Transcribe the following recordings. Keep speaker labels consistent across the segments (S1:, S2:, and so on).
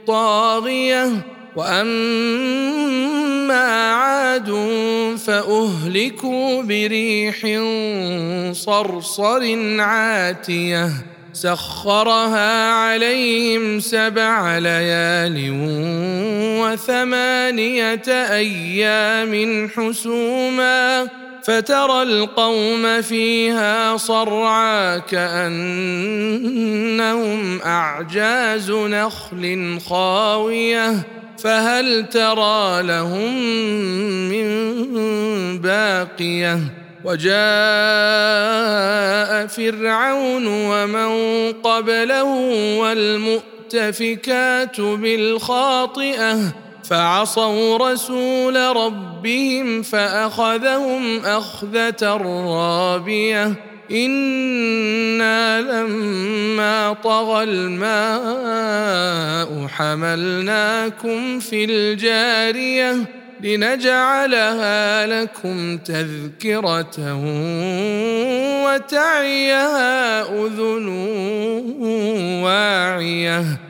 S1: الطاغية وأما عاد فأهلكوا بريح صرصر عاتية. سخرها عليهم سبع ليال وثمانية أيام حسوما. فترى القوم فيها صرعى كأنهم أعجاز نخل خاوية. فهل ترى لهم من باقية؟ وجاء فرعون ومن قبله والمؤتفكات بالخاطئة. فعصوا رسول ربهم فأخذهم أخذة رابية. إنا لما طغى الماء حملناكم في الجارية لنجعلها لكم تذكرة وتعيها أذن واعية.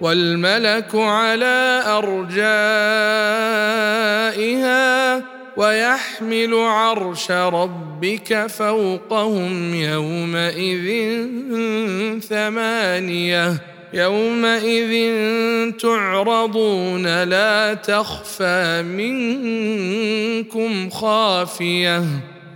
S1: والملك على أرجائها ويحمل عرش ربك فوقهم يومئذ ثمانية يومئذ تعرضون لا تخفى منكم خافية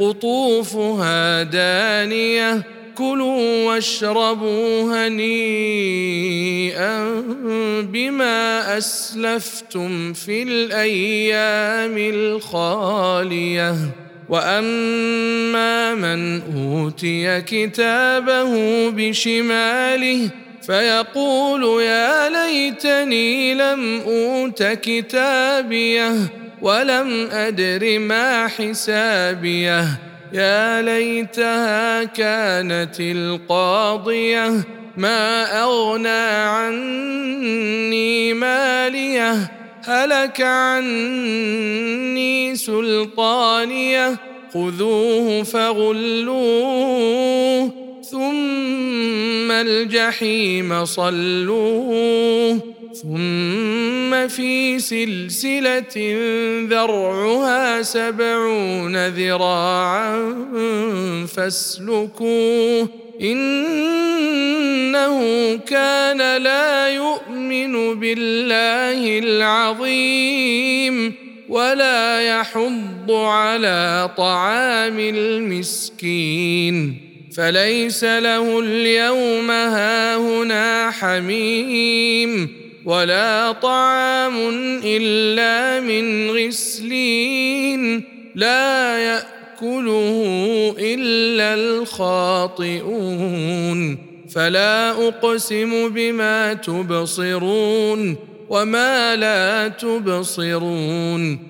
S1: قطوفها دانية. كلوا واشربوا هنيئا بما أسلفتم في الأيام الخالية. وأما من أوتي كتابه بشماله فيقول يا ليتني لم أوت كتابيه. ولم أدر ما حسابيه. يا ليتها كانت القاضية ما أغنى عني ماليه. هلك عني سلطانيه. خذوه فغلوه. ثم الجحيم صلوه ثم في سلسلة ذرعها سبعون ذراعا فاسلكوه. إنه كان لا يؤمن بالله العظيم ولا يحض على طعام المسكين. فليس له اليوم هاهنا حميم ولا طعام إلا من غسلين لا يأكله إلا الخاطئون فلا أقسم بما تبصرون وما لا تبصرون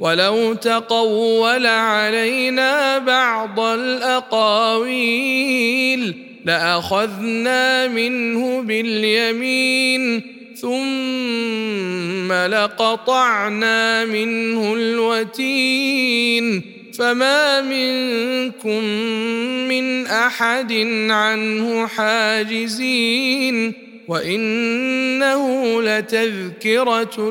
S1: ولو تقول علينا بعض الأقاويل لأخذنا منه باليمين ثم لقطعنا منه الوتين فما منكم من أحد عنه حاجزين وإنه لتذكرة